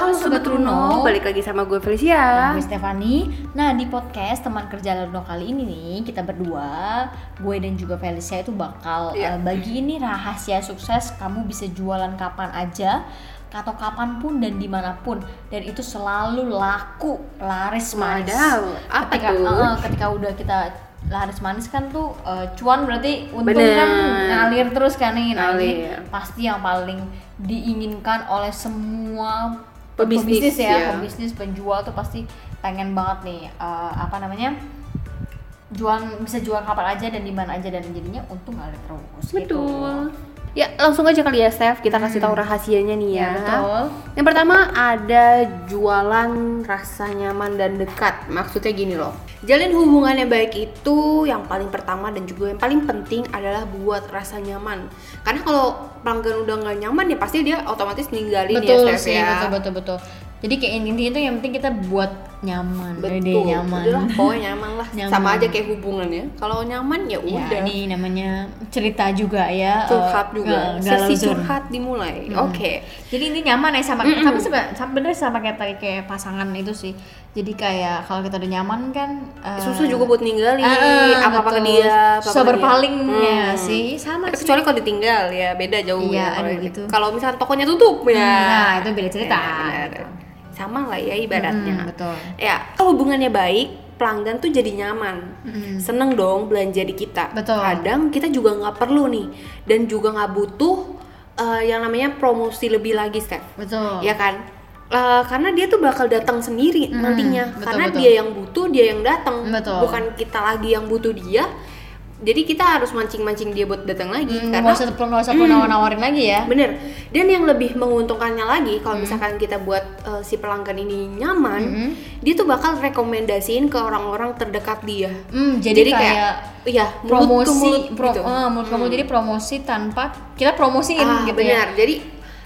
Halo Sobat Runo, balik lagi sama gue Felicia Gue Stefani. Nah di podcast teman kerja Runo kali ini nih kita berdua, gue dan juga Felicia itu bakal Iya. eh, bagi ini rahasia sukses. Kamu bisa jualan kapan aja, atau kapan pun dan di mana pun, dan itu selalu laku, laris manis. Wadaw, apa ketika, tuh? eh, ketika udah kita laris manis kan tuh eh, cuan berarti untung Bener. kan ngalir terus kan nih. Nah, ini pasti yang paling diinginkan oleh semua Pebisnis, pebisnis ya, ya. pebisnis penjual tuh pasti pengen banget nih eh, apa namanya jual bisa jual kapan aja dan di mana aja dan jadinya untung ngalir terus gitu. Ya langsung aja kali ya Steph, kita kasih tahu rahasianya nih ya, Ya, betul. Yang pertama ada jualan rasa nyaman dan dekat. Maksudnya gini loh. Jalin hubungan yang baik itu yang paling pertama dan juga yang paling penting adalah buat rasa nyaman. Karena kalau pelanggan udah nggak nyaman ya pasti dia otomatis ninggalin betul ya Steph sih, ya. betul betul betul. Jadi kayak intinya itu yang penting kita buat nyaman, Betul, Dede, nyaman. udahlah pokoknya nyaman lah Nyaman. Sama aja kayak hubungan ya Kalau nyaman ya Ya, udah ini namanya cerita juga ya. curhat eh, juga galau sesi curhat dimulai Mm. oke Jadi ini nyaman ya sama sama sebe- sama bener sama kayak tadi kayak pasangan itu sih. Jadi kayak kalau kita udah nyaman kan eh, susah juga buat ninggalin Ah, apa apa ke dia apa Susah berpalingnya Hmm. sih sama sih. kecuali kalau ditinggal ya beda jauh Iya, ya kalau gitu. kalau misalnya tokonya tutup ya Nah, itu beda cerita, Ya, benar. gitu. Sama lah ya ibaratnya Mm, betul. ya kalau hubungannya baik pelanggan tuh jadi nyaman Mm. seneng dong belanja di kita Betul. kadang kita juga nggak perlu nih dan juga nggak butuh eh, yang namanya promosi lebih lagi Steph Betul. ya kan Eh, karena dia tuh bakal datang sendiri Mm, nantinya betul, karena betul. dia yang butuh dia yang datang bukan kita lagi yang butuh dia jadi kita harus mancing-mancing dia buat datang lagi Hmm, karena nggak usah perlu nggak usah perlu nawar-nawarin lagi ya. bener dan yang lebih menguntungkannya lagi kalau Hmm. misalkan kita buat eh, si pelanggan ini nyaman Mm-mm. dia tuh bakal rekomendasiin ke orang-orang terdekat dia Hmm, jadi, kayak, iya mulut ke promosi mulut pro, gitu. eh, mulut ke mulut. jadi promosi tanpa kita promosiin ah, gitu benar ya. jadi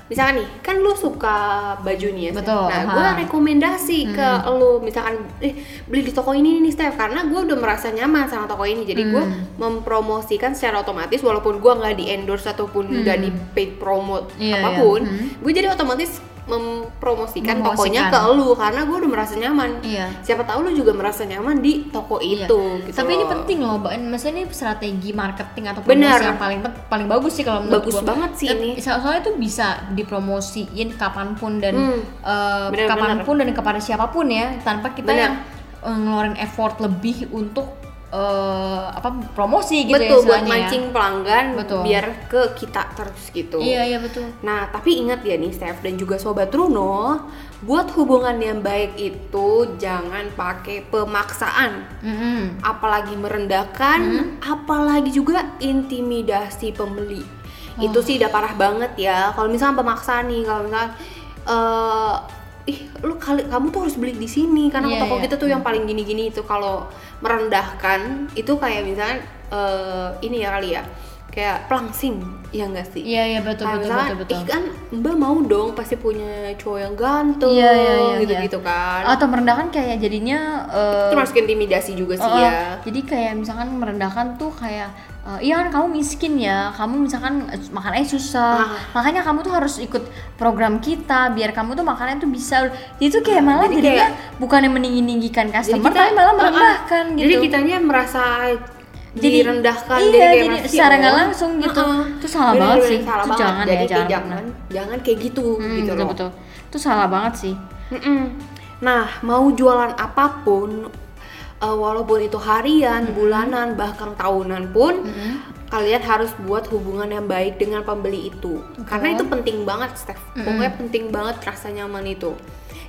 misalkan nih kan lu suka baju nih ya. Betul, nah gue rekomendasi ke lu misalkan eh beli di toko ini nih Steph karena gue udah merasa nyaman sama toko ini jadi gue Hmm. mempromosikan secara otomatis walaupun gue nggak di endorse ataupun nggak di paid promote Hmm. Iya, apa pun iya. Hmm. gue jadi otomatis mempromosikan tokonya Mempromosikan. ke lu karena gue udah merasa nyaman Iya. siapa tahu lu juga merasa nyaman di toko Iya. itu gitu Tapi ini loh. penting loh, Mbak. Maksudnya ini strategi marketing atau promosi yang paling paling bagus sih kalau menurut Bagus gua. banget sih Dan ini. so- Soalnya itu bisa dipromosiin kapan pun dan Hmm. eh, Benar, kapan pun dan kepada siapa pun ya, tanpa kita Benar. yang eh, ngeluarin effort lebih untuk eh, apa promosi gitu ya betul buat istilahnya ya. mancing pelanggan Betul. biar ke kita terus gitu Iya iya betul. Nah, tapi ingat ya nih Steph dan juga Sobat Runo, buat hubungan yang baik itu jangan pakai pemaksaan, Mm-mm. apalagi merendahkan, Hmm. apalagi juga intimidasi pembeli. Oh. Itu sih udah parah banget ya. Kalau misalnya pemaksaan nih, kalau misalnya eh ih lu kali kamu tuh harus beli di sini karena Iya, toko iya. kita tuh yang paling gini-gini itu kalau merendahkan itu kayak misalnya eh, ini ya kali ya kayak pelangsing ya enggak sih Iya iya betul betul betul betul. ih kan mbak mau dong pasti punya cowok yang ganteng Iya, iya, iya, gitu-gitu kan Atau merendahkan kayak jadinya eh, itu masuk intimidasi juga sih Oh, ya Jadi kayak misalkan merendahkan tuh kayak eh, iya kan kamu miskin ya, kamu misalkan eh, makannya susah, Ah. makanya kamu tuh harus ikut program kita biar kamu tuh makannya tuh bisa. Jadi tuh kayak malah jadi jadinya kayak- bukannya meninggi-ninggikan customer tapi malah merendahkan gitu. jadi kitanya merasa Jadi- direndahkan iya, kayak jadi masih, secara nggak langsung gitu. uh-uh. Itu salah Bener-bener banget sih. salah Itu banget. jangan ya, jadi kayak jangan jangan jangan kayak gitu Hmm, gitu betul loh betul. Itu salah banget sih. Mm-mm. Nah, mau jualan apa pun, eh, walaupun itu harian, bulanan, bahkan tahunan pun, kalian harus buat hubungan yang baik dengan pembeli itu. Karena itu penting banget, Steph. Pokoknya penting banget rasa nyaman itu.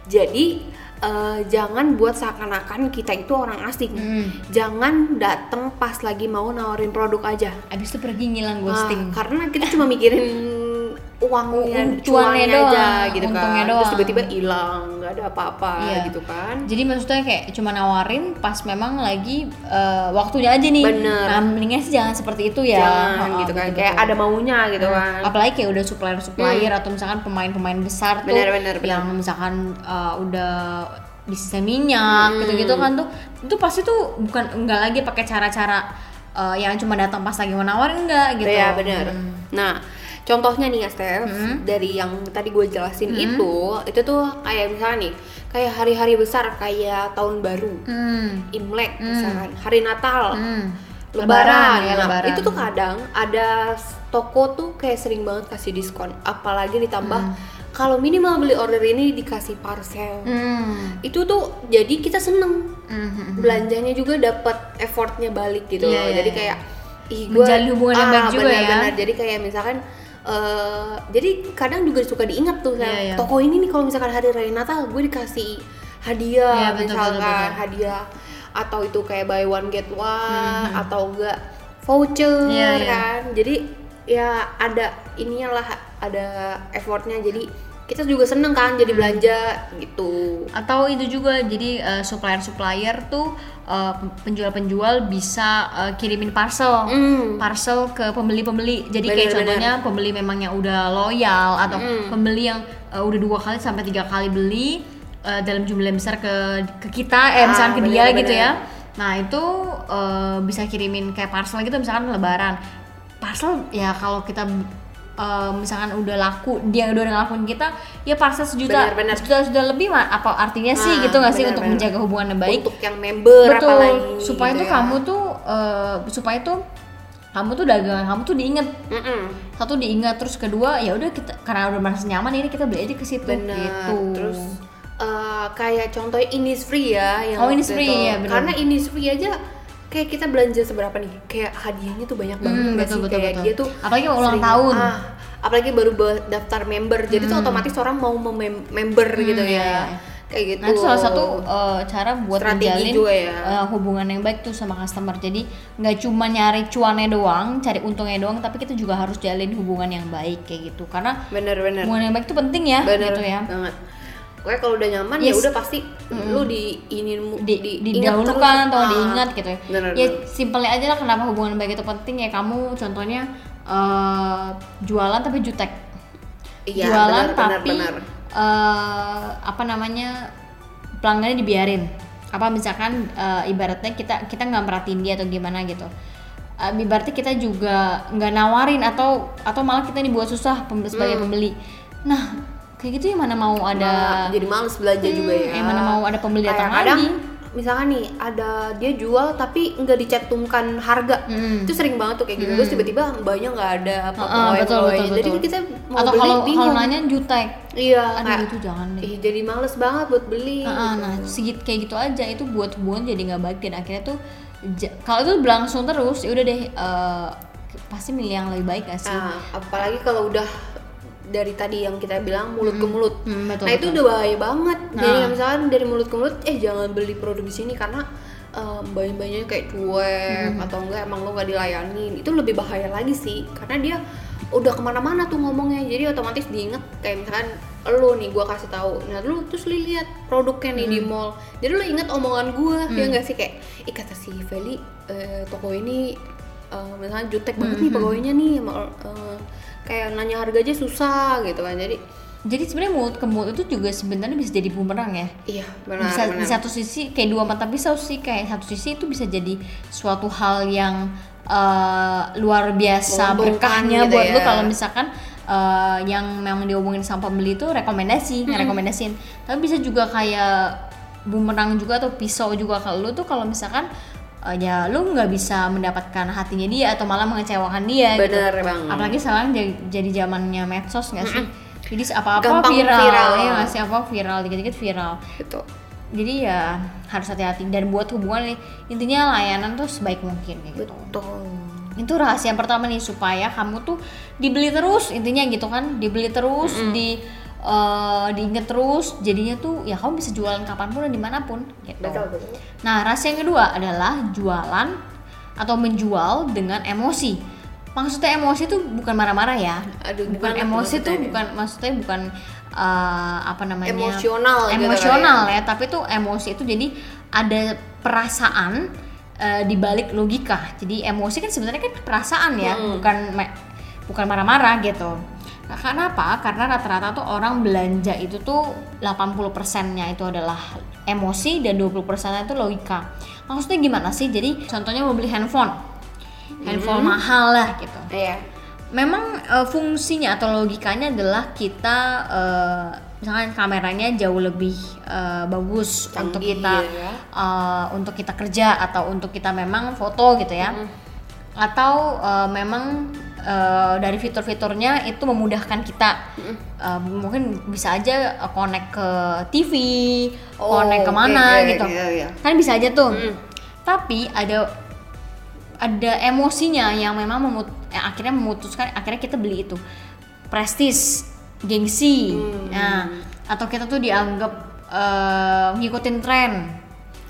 Jadi eh, jangan buat seakan-akan kita itu orang asing. Mm. Jangan datang pas lagi mau nawarin produk aja. Abis itu pergi ngilang ghosting. karena kita cuma mikirin uangnya, Un- cuannya aja doang, gitu untungnya kan. Terus doang. tiba-tiba hilang, nggak ada apa-apa Iya. gitu kan. Jadi maksudnya kayak cuma nawarin pas memang lagi eh, waktunya aja nih. Bener. Nah, mendingan sih jangan seperti itu ya. Jangan Ha-ha, gitu kan. betul, Kayak betul. ada maunya gitu Nah, kan. Apalagi kayak udah supplier-supplier atau misalkan pemain-pemain besar tuh Bener, bener, bener. yang misalkan uh, udah bisnisnya minyak Hmm. gitu-gitu kan tuh itu pasti tuh bukan enggak lagi pakai cara-cara uh, yang cuma datang pas lagi mau nawarin enggak gitu. Iya benar. Hmm. Nah, contohnya nih ya Steph dari yang tadi gue jelasin itu itu tuh kayak misalnya nih kayak hari-hari besar kayak tahun baru Hmm. Imlek misalkan hari Natal Hmm. Lebaran, Lebaran, ya, Nah, lebaran. itu tuh kadang ada toko tuh kayak sering banget kasih diskon apalagi ditambah kalau minimal beli order ini dikasih parcel Hmm. itu tuh jadi kita seneng Hmm. belanjanya juga dapat effortnya balik gitu Iya, loh. iya, jadi iya. kayak ih gua Menjalin hubungan yang baik juga ya. benar-benar. jadi kayak misalkan eh jadi kadang juga suka diingat tuh Iya, iya. toko ini nih kalau misalkan hari raya Natal gue dikasih hadiah Iya, betul, misalkan betul, betul. hadiah atau itu kayak buy one get one atau enggak voucher Iya, iya. kan jadi ya ada ininya lah ada effortnya jadi kita juga seneng kan jadi belanja gitu atau itu juga jadi eh, supplier-supplier tuh eh, penjual-penjual bisa eh, kirimin parcel Hmm. parcel ke pembeli-pembeli jadi kayak Bener-bener. contohnya pembeli memang yang udah loyal atau Hmm. pembeli yang eh, udah dua kali sampai tiga kali beli eh, dalam jumlah yang besar ke ke kita eh Ah, misalkan ke dia bener-bener. gitu ya nah itu eh, bisa kirimin kayak parcel gitu misalkan lebaran parcel ya kalau kita eh, misalkan udah laku dia udah ngelakuin kita ya parcel sejuta Bener-bener. sejuta sudah lebih mah apa artinya sih Ah, gitu nggak sih bener-bener. untuk menjaga hubungan yang baik untuk yang member betul apalagi supaya gitu tuh ya. kamu tuh eh, supaya tuh kamu tuh dagangan kamu tuh diinget Mm-mm. satu diingat terus kedua ya udah kita karena udah merasa nyaman ini kita beli aja ke situ bener gitu terus eh, kayak contohnya Innisfree ya yang Oh, Innisfree, iya, bener. karena Innisfree aja kayak kita belanja seberapa nih kayak hadiahnya tuh banyak banget Hmm, betul, sih betul, kayak betul. dia tuh Apalagi ulang sering- tahun. ah, apalagi baru daftar member jadi tuh otomatis orang mau mem- member gitu iya, ya iya. kayak gitu Nah itu salah satu eh, cara buat Strategi menjalin juga ya. eh, hubungan yang baik tuh sama customer. Jadi nggak cuma nyari cuannya doang, cari untungnya doang, tapi kita juga harus jalin hubungan yang baik kayak gitu. Karena bener-bener hubungan yang baik itu penting ya, bener gitu ya. banget Pokoknya kalau udah nyaman ya Yes. udah pasti lu di ini Di, diingat didahulukan atau Ah, diingat gitu ya. bener, ya bener. simpelnya aja lah kenapa hubungan baik itu penting ya kamu contohnya eh, jualan tapi jutek. Iya, jualan benar, tapi benar. eh, apa namanya pelanggannya dibiarin apa misalkan eh, ibaratnya kita kita nggak merhatiin dia atau gimana gitu Eh, ibaratnya kita juga nggak nawarin atau atau malah kita dibuat susah pem- sebagai pembeli nah kayak gitu ya mana mau ada Malah jadi males belanja juga ya. eh, mana mau ada pembeli datang kadang lagi. misalkan nih ada dia jual tapi nggak dicantumkan harga. Mm. itu sering banget tuh kayak gitu. Terus tiba-tiba mbaknya nggak ada apa Heeh, betul, betul, jadi betul. kita mau atau beli kalau bingung. kalau nanya jutek. Iya aduh kayak, itu jangan deh. ih jadi males banget buat beli Heeh, nah segit kayak gitu aja. Itu buat hubungan jadi nggak baik. Dan akhirnya tuh kalau itu berlangsung terus ya udah deh eh, pasti milih yang lebih baik gak sih? Nah, apalagi kalau udah dari tadi yang kita bilang mulut ke mulut Hmm, betul, nah itu betul. udah bahaya banget jadi Nah. kayak misalkan dari mulut ke mulut eh jangan beli produk di sini karena um, banyak-banyaknya kayak cuek Hmm. atau enggak emang lo nggak dilayanin itu lebih bahaya lagi sih karena dia udah ke mana-mana tuh ngomongnya jadi otomatis diinget kayak misalkan lo nih gua kasih tahu nah lu terus lihat produknya nih di Hmm. mall jadi lu inget omongan gua ya enggak sih kayak ih kata si Feli eh, toko ini eh, misalnya jutek banget Hmm, nih pegawainya nih eh, kayak nanya harga aja susah gitu kan. Jadi jadi sebenarnya mulut ke mulut itu juga sebenarnya bisa jadi bumerang ya? Iya benar bisa benar. di satu sisi kayak dua mata pisau sih kayak satu sisi itu bisa jadi suatu hal yang eh, luar biasa berkahnya gitu buat lu. ya. kalau misalkan eh, yang memang diomongin sama pembeli itu rekomendasi ngerekomendasiin. Tapi bisa juga kayak bumerang juga atau pisau juga kalau lu tuh kalau misalkan eh, ya lu nggak bisa mendapatkan hatinya dia atau malah mengecewakan dia gitu. benar banget. Apalagi sekarang jadi, zamannya medsos nggak sih? Jadi apa-apa viral, viral. ya nggak sih? Apa viral dikit-dikit viral. Gitu jadi ya harus hati-hati. Dan buat hubungan nih intinya layanan tuh sebaik mungkin gitu. Betul. Itu rahasia yang pertama nih supaya kamu tuh dibeli terus intinya gitu kan? Dibeli terus di eh, diinget terus jadinya tuh ya kamu bisa jualan kapan pun dan di mana pun gitu betul betul Nah, rahasia yang kedua adalah jualan atau menjual dengan emosi. Maksudnya emosi itu bukan marah-marah ya. Aduh, bukan tuh emosi tuh bukan maksudnya bukan eh, apa namanya? Emosional gitu Emosional ya, tapi tuh emosi itu jadi ada perasaan eh, di balik logika. Jadi emosi kan sebenarnya kan perasaan ya, Hmm. bukan bukan marah-marah gitu. Nah, kenapa? Karena rata-rata tuh orang belanja itu tuh 80%-nya itu adalah emosi dan 20%-nya itu logika. Maksudnya gimana sih? Jadi contohnya mau beli handphone. Handphone mahal lah gitu. iya memang eh, fungsinya atau logikanya adalah kita eh, misalkan kameranya jauh lebih eh, bagus Canggih untuk kita gitu ya. eh, untuk kita kerja atau untuk kita memang foto gitu ya atau eh, memang eh, dari fitur-fiturnya itu memudahkan kita Eh, mungkin bisa aja eh, connect ke TV, Oh, connect ke mana iya, gitu, iya, iya. kan bisa aja tuh. Mm. Tapi ada ada emosinya yang memang memut yang akhirnya memutuskan akhirnya kita beli itu prestis, gengsi, Hmm. nah atau kita tuh dianggap eh, ngikutin tren,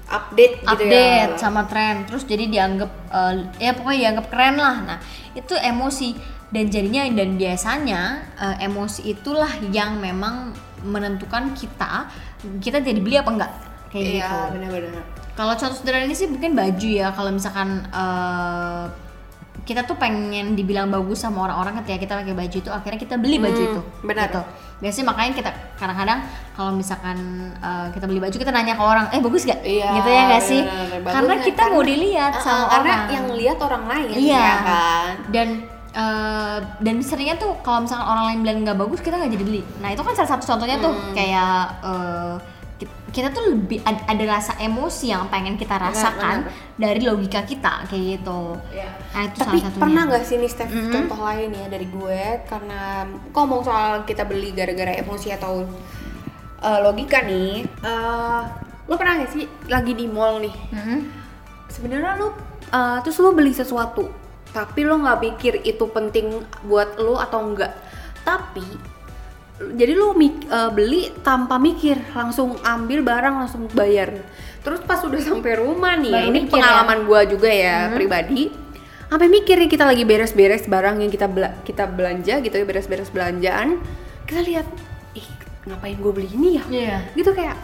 update gitu update ya sama tren. Terus jadi dianggap eh, ya pokoknya dianggap keren lah. Nah itu emosi. Dan jadinya dan biasanya eh, emosi itulah yang memang menentukan kita kita jadi beli apa enggak. Kayak iya gitu. benar-benar. Kalau contoh sederhana ini sih mungkin baju ya. Kalau misalkan eh, kita tuh pengen dibilang bagus sama orang-orang ketika kita pakai baju itu akhirnya kita beli baju Hmm, itu benar. gitu. biasanya makanya kita kadang-kadang kalau misalkan eh, kita beli baju kita nanya ke orang eh bagus gak Iya, gitu ya nggak sih benar-benar. Bagus karena kita mau Karena- dilihat Uh, sama karena orang yang lihat orang lain iya ya kan dan eh, dan seringnya tuh kalau misalkan orang lain bilang nggak bagus kita nggak jadi beli nah itu kan salah satu contohnya tuh Hmm. kayak eh, ki- kita tuh lebih ad- ada rasa emosi yang pengen kita rasakan dari logika kita kayak gitu Iya. nah itu Tapi salah satunya pernah nggak sih nih Steph Mhm. contoh lain ya dari gue karena ngomong soal kita beli gara-gara emosi atau uh, logika nih. Uh, lo pernah nggak sih lagi di mall nih? Mhm. Sebenarnya lo uh, terus lo beli sesuatu, tapi lo nggak pikir itu penting buat lo atau enggak. Tapi jadi lo mik- uh, beli tanpa mikir, langsung ambil barang langsung bayar. Terus pas udah sampai rumah nih, ya, ini mikir pengalaman gua juga ya pribadi. Sampai mikir nih kita lagi beres-beres barang yang kita bela- kita belanja gitu ya, beres-beres belanjaan. Kita lihat, ih ngapain gue beli ini ya? Iya. Gitu kayak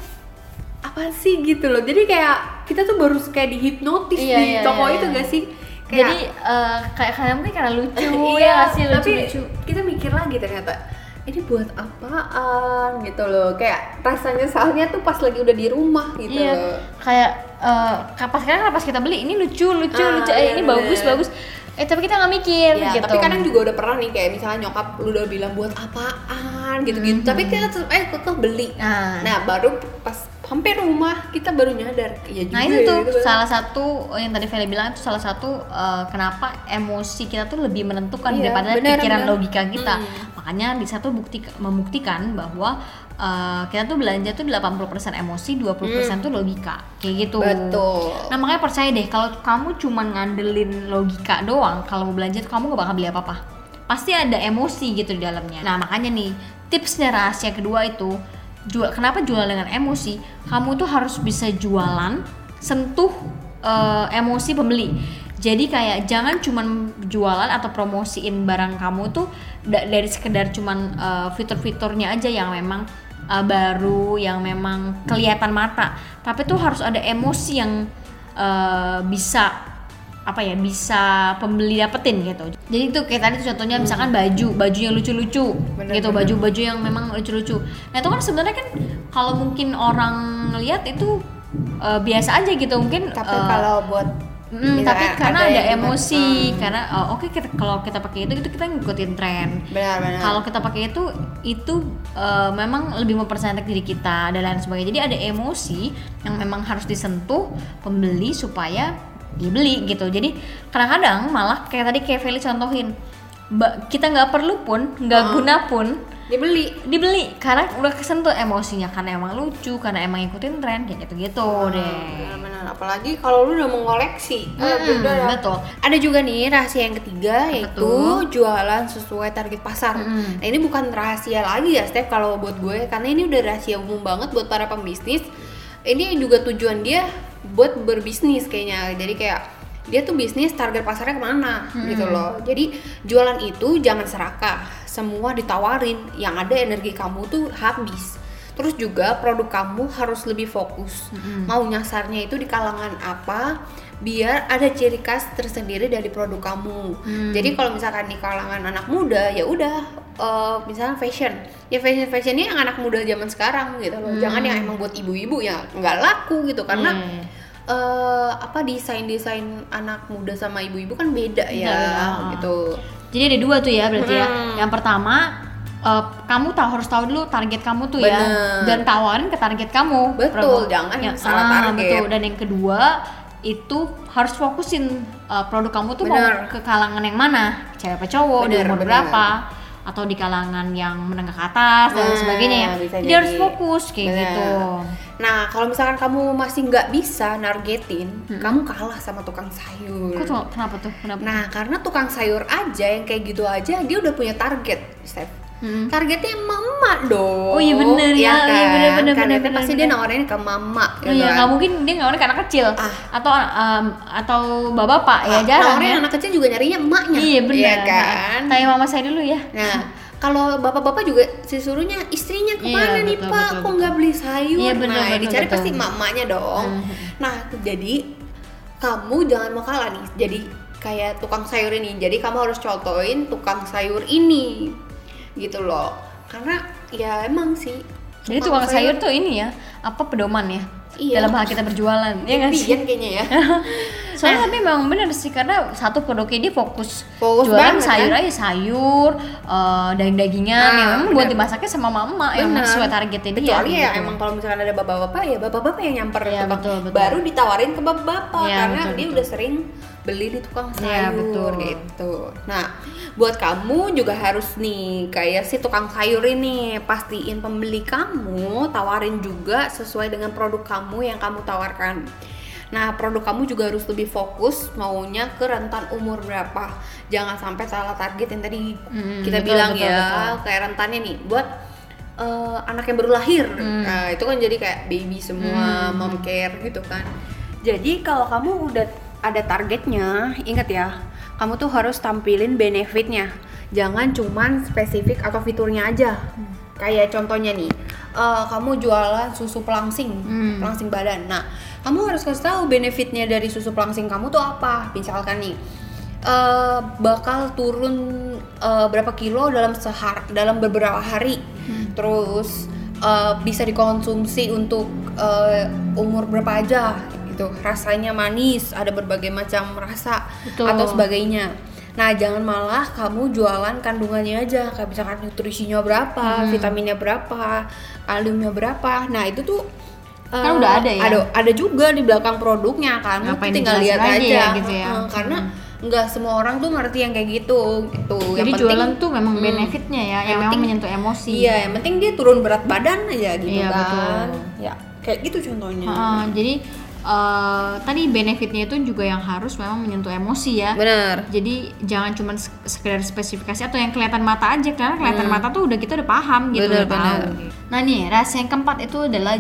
apa sih gitu loh. Jadi kayak kita tuh baru kayak dihipnotis Iya, di iya, toko iya, itu iya. gak sih? jadi eh, kayak kayak mungkin karena lucu iya, ya sih tapi lucu-lucu kita mikir lagi ternyata ini buat apaan? Gitu loh. Kayak rasanya soalnya tuh pas lagi udah di rumah gitu iya. loh. Kayak eh kapas sekarang pas kita beli ini lucu lucu Ah, lucu. Eh iya, ini bener. bagus bagus. Eh tapi kita nggak mikir Ya, gitu. tapi kadang juga udah pernah nih kayak misalnya nyokap lu udah bilang buat apaan? Gitu-gitu. Tapi kita tetap eh kekeh beli. Nah. Nah, baru pas hampir rumah kita baru nyadar. Iya juga Nah itu ya, tuh gitu kan. salah satu yang tadi Feli bilang itu salah satu eh, kenapa emosi kita tuh lebih menentukan Iya, daripada benar, pikiran benar. logika kita. Hmm. Makanya di satu bukti membuktikan bahwa eh, kita tuh belanja tuh 80% emosi, 20% tuh logika. Kayak gitu. Hmm. Betul. Nah makanya percaya deh kalau kamu cuman ngandelin logika doang kalau mau belanja tuh kamu gak bakal beli apa-apa. Pasti ada emosi gitu di dalamnya. Nah makanya nih tipsnya rahasia kedua itu jual kenapa jual dengan emosi? Kamu tuh harus bisa jualan sentuh eh, emosi pembeli. Jadi kayak jangan cuman jualan atau promosiin barang kamu tuh da- dari sekedar cuman eh, fitur-fiturnya aja yang memang uh, baru yang memang kelihatan mata tapi tuh harus ada emosi yang uh, bisa apa ya bisa pembeli dapetin gitu jadi itu kayak tadi tuh contohnya misalkan baju baju yang lucu-lucu Bener, gitu baju-baju yang memang lucu-lucu nah itu kan sebenarnya kan kalau mungkin orang lihat itu uh, biasa aja gitu mungkin Tapi uh, kalau buat Mm, misalkan tapi karena ada, yang emosi, Hmm, karena oh, oke kita kalau kita pakai itu, itu kita ngikutin tren. benar-benar. Kalau kita pakai itu, itu eh, memang lebih mempercantik diri kita dan lain sebagainya. Jadi ada emosi yang memang harus disentuh pembeli supaya dibeli gitu. Jadi kadang-kadang malah kayak tadi kayak Feli contohin, kita nggak perlu pun, nggak Hmm. guna pun dibeli. dibeli karena udah kesentuh emosinya karena emang lucu, karena emang ngikutin tren kayak gitu-gitu deh. Benar-benar apalagi kalau lu udah mengoleksi. Eh, Mm-mm, udah. betul. Ada juga nih rahasia yang ketiga yaitu tuh? jualan sesuai target pasar. Mm-mm. Nah, ini bukan rahasia lagi ya, Steph kalau buat gue karena ini udah rahasia umum banget buat para pembisnis. Ini juga tujuan dia buat berbisnis kayaknya. Jadi kayak dia tuh bisnis target pasarnya ke mana gitu loh. Jadi jualan itu jangan serakah, semua ditawarin. Yang ada energi kamu tuh habis. Terus juga produk kamu harus lebih fokus. Mau nyasarnya itu di kalangan apa? Biar ada ciri khas tersendiri dari produk kamu. Jadi kalau misalkan di kalangan anak muda ya udah eh, misalnya fashion. Ya fashion fashionnya yang anak muda zaman sekarang gitu loh. Jangan yang emang buat ibu-ibu ya nggak laku gitu karena Hmm. eh, apa desain desain anak muda sama ibu-ibu kan beda ya beda. gitu. Jadi ada dua tuh ya berarti ya. Hmm. Yang pertama eh, kamu tahu harus tahu dulu target kamu tuh ya Bener. dan tawarin ke target kamu. Betul, jangan salah ah, target. Betul. Dan yang kedua itu harus fokusin eh, produk kamu tuh mau Bener. ke kalangan yang mana, cewek apa cowok, di Bener, umur bener. berapa atau di kalangan yang menengah ke atas dan Nah, sebagainya ya. bisa Jadi harus jadi. fokus kayak Bener. gitu. Nah, kalau misalkan kamu masih nggak bisa nargetin, kamu kalah sama tukang sayur. Kok tuh, kenapa tuh? Kenapa? Nah, karena tukang sayur aja yang kayak gitu aja dia udah punya target, Steph. Mm. Targetnya mama dong. Oh, iya bener ya. kan? Iya, bener, bener, Karena bener, pasti bener, dia nawarin ke mama. Oh iya, kan? nggak mungkin dia nggak ke anak kecil Ah. atau um, atau bapak-bapak ya Ah, jarang nawarin ya. anak kecil juga nyarinya emaknya. Iya benar. Iya kan? Tanya mama saya dulu ya. Nah, kalau bapak-bapak juga disuruhnya istrinya ke mana Iya, nih betul, pak? betul, Kok nggak beli sayur? Iya, bener, nah, betul, dicari betul. pasti emak-emaknya dong. Mhm. Nah, jadi kamu jangan mau kalah nih. Jadi kayak tukang sayur ini. Jadi kamu harus contohin tukang sayur ini, gitu loh. Karena ya emang sih. Jadi tukang sayur tuh ini ya, apa pedoman ya? Iya. Dalam hal kita berjualan, ya nggak sih? Pian kayaknya ya. Soalnya tapi memang benar sih karena satu produknya dia fokus, Fokus jualan banget, sayur kan? aja sayur, eh, daging-dagingan Nah, yang memang buat dimasaknya sama mama yang Bener. sesuai targetnya dia. Kecuali ya gitu. emang kalau misalkan ada bapak-bapak ya bapak-bapak yang nyamper tukang. betul, betul. baru ditawarin ke bapak-bapak Iya, karena betul, dia betul. udah sering beli di tukang sayur Iya, betul. gitu. Nah, buat kamu juga harus nih kayak si tukang sayur ini pastiin pembeli kamu tawarin juga sesuai dengan produk kamu yang kamu tawarkan. Nah, produk kamu juga harus lebih fokus maunya ke rentan umur berapa. Jangan sampai salah target yang tadi Mm, kita betul, bilang betul, ya betul. kayak rentannya nih buat eh, anak yang baru lahir Hmm. Nah, itu kan jadi kayak baby semua mom care gitu kan jadi kalau kamu udah ada targetnya. Ingat ya kamu tuh harus tampilin benefitnya. Jangan cuman spesifik atau fiturnya aja. Kayak contohnya nih eh, kamu jualan susu pelangsing Hmm. pelangsing badan. Nah kamu harus kasih tahu benefitnya dari susu pelangsing kamu tuh apa. Misalkan nih eh, bakal turun eh, berapa kilo dalam sehar dalam beberapa hari. Terus eh, bisa dikonsumsi untuk eh, umur berapa aja gitu rasanya manis ada berbagai macam rasa Betul. atau sebagainya nah jangan malah kamu jualan kandungannya aja kayak misalkan nutrisinya berapa vitaminnya berapa kaliumnya berapa nah itu tuh Kan eh, udah ada ya? ada ada juga di belakang produknya kan Ngapain tinggal lihat aja aja, ya, gitu ya? Heeh, karena nggak semua orang tuh ngerti yang kayak gitu gitu Jadi yang penting, jualan tuh memang Hmm. benefitnya ya, yang, Yang memang penting- menyentuh emosi. iya yang penting dia turun berat badan aja gitu Iya, kan betul. ya kayak gitu contohnya Heeh, jadi eh, tadi benefitnya itu juga yang harus memang menyentuh emosi ya. benar Jadi jangan cuma sekedar spesifikasi atau yang kelihatan mata aja karena kelihatan mata tuh udah kita udah paham gitu Bener, udah tahu. bener. Nah nih rahasia yang keempat itu adalah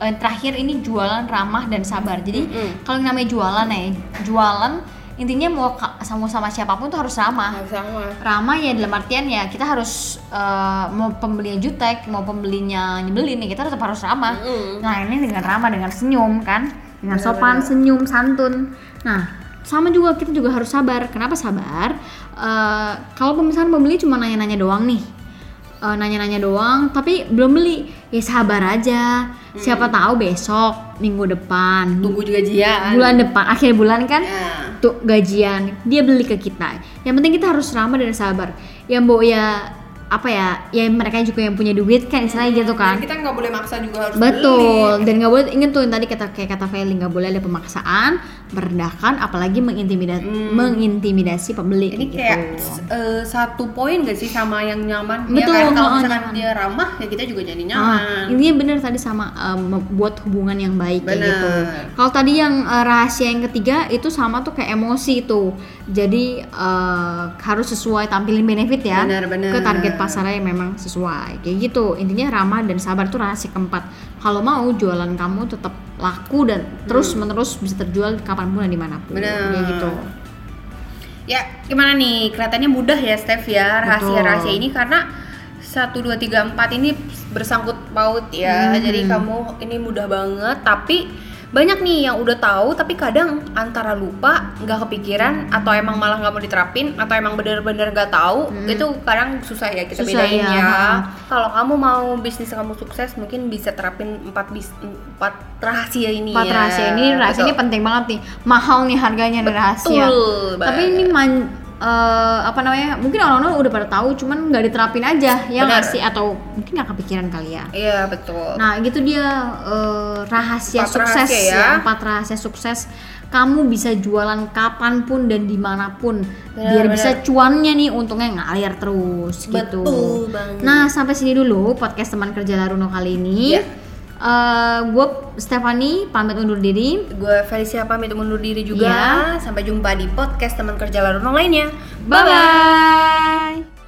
eh, terakhir ini jualan ramah dan sabar. Jadi Mm-mm. kalau yang namanya jualan ya, jualan intinya mau sama sama siapa pun tuh harus ramah. Nggak sama Ramah ya dalam artian ya kita harus eh, mau pembelinya jutek, mau pembelinya nyebelin ya kita tetap harus ramah. Mm-mm. Nah ini dengan ramah, dengan senyum kan, dengan sopan, senyum, santun. Nah sama juga kita juga harus sabar. Kenapa sabar? Eh, kalau misalnya pembeli cuma nanya-nanya doang nih, eh, nanya-nanya doang, tapi belum beli, ya sabar aja. Siapa tahu besok, minggu depan, tunggu juga jian bulan depan, akhir bulan kan, Ya. tuh gajian dia beli ke kita. Yang penting kita harus ramah dan sabar. Yang mau ya apa ya, ya mereka juga yang punya duit kan, istilahnya gitu kan. Dan kita nggak boleh maksa juga harus Betul, beli. dan nggak boleh inget tuh yang tadi kata kayak kata Feli nggak boleh ada pemaksaan, merendahkan, apalagi mengintimidasi, mengintimidasi pembeli. ini gitu. kayak eh, satu poin gak sih sama yang nyaman Betul, ya kalau misalkan nyaman. dia ramah ya kita juga jadi Ah, nyaman intinya bener tadi sama um, membuat hubungan yang baik kayak Bener. gitu. Kalau tadi yang uh, rahasia yang ketiga itu sama tuh kayak emosi itu. Jadi uh, harus sesuai tampilin benefit ya Bener, bener. ke target pasarnya yang memang sesuai. Kayak gitu. Intinya ramah dan sabar tuh rahasia keempat. Kalau mau jualan kamu tetap laku dan terus menerus bisa terjual kapan pun dan di mana pun. Hmm. Bener. Kayak gitu. Ya, gimana nih? Kelihatannya mudah ya, Steph ya, rahasia-rahasia ini karena 1 2 3 4 ini bersangkut paut ya. Hmm. Jadi kamu ini mudah banget, tapi banyak nih yang udah tahu tapi kadang antara lupa, nggak kepikiran atau emang malah nggak mau diterapin atau emang bener-bener nggak tahu. Itu kadang susah ya kita Hmm. Susah bedain ya, ya. Kalau kamu mau bisnis kamu sukses, mungkin bisa terapin 4 bis 4 rahasia ini Empat ya. rahasia ini rahasia ini Betul. penting banget nih. Mahal nih harganya nih rahasia. Betul Tapi banget. ini man- eh, apa namanya mungkin orang-orang udah pada tahu cuman nggak diterapin aja ya nggak sih atau mungkin nggak kepikiran kali ya Iya betul. Nah, gitu dia eh, rahasia Empat sukses rahasia ya. ya. Empat rahasia sukses. Kamu bisa jualan kapan pun dan di mana pun, Benar, biar benar. bisa cuannya nih, untungnya ngalir terus gitu. Betul banget. Nah, sampai sini dulu podcast teman kerja Laruno kali ini. Ya. gue Stephanie pamit undur diri. Gue Felicia pamit undur diri juga. Iya. Sampai jumpa di podcast teman kerja Laruno lainnya. Bye bye.